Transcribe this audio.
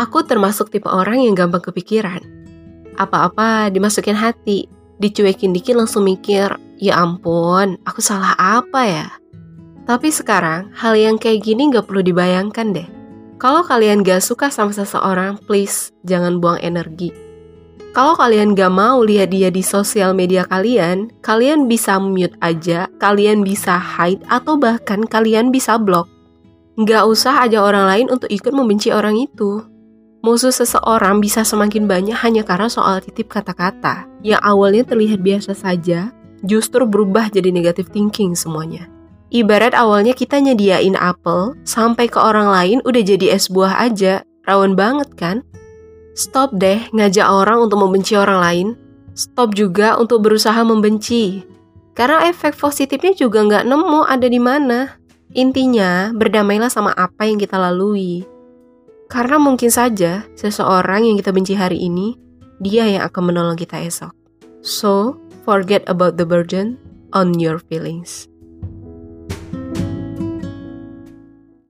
Aku termasuk tipe orang yang gampang kepikiran. Apa-apa dimasukin hati, dicuekin dikit langsung mikir, ya ampun, aku salah apa ya? Tapi sekarang, hal yang kayak gini gak perlu dibayangkan deh. Kalau kalian gak suka sama seseorang, please jangan buang energi. Kalau kalian gak mau lihat dia di sosial media kalian, kalian bisa mute aja, kalian bisa hide, atau bahkan kalian bisa block. Gak usah aja orang lain untuk ikut membenci orang itu. Musuh seseorang bisa semakin banyak hanya karena soal titip kata-kata yang awalnya terlihat biasa saja, justru berubah jadi negatif thinking semuanya. Ibarat awalnya kita nyediain apel, sampai ke orang lain udah jadi es buah aja, rawan banget kan? Stop deh ngajak orang untuk membenci orang lain. Stop juga untuk berusaha membenci. Karena efek positifnya juga nggak nemu ada di mana. Intinya, berdamailah sama apa yang kita lalui. Karena mungkin saja seseorang yang kita benci hari ini, dia yang akan menolong kita esok. So, forget about the burden on your feelings.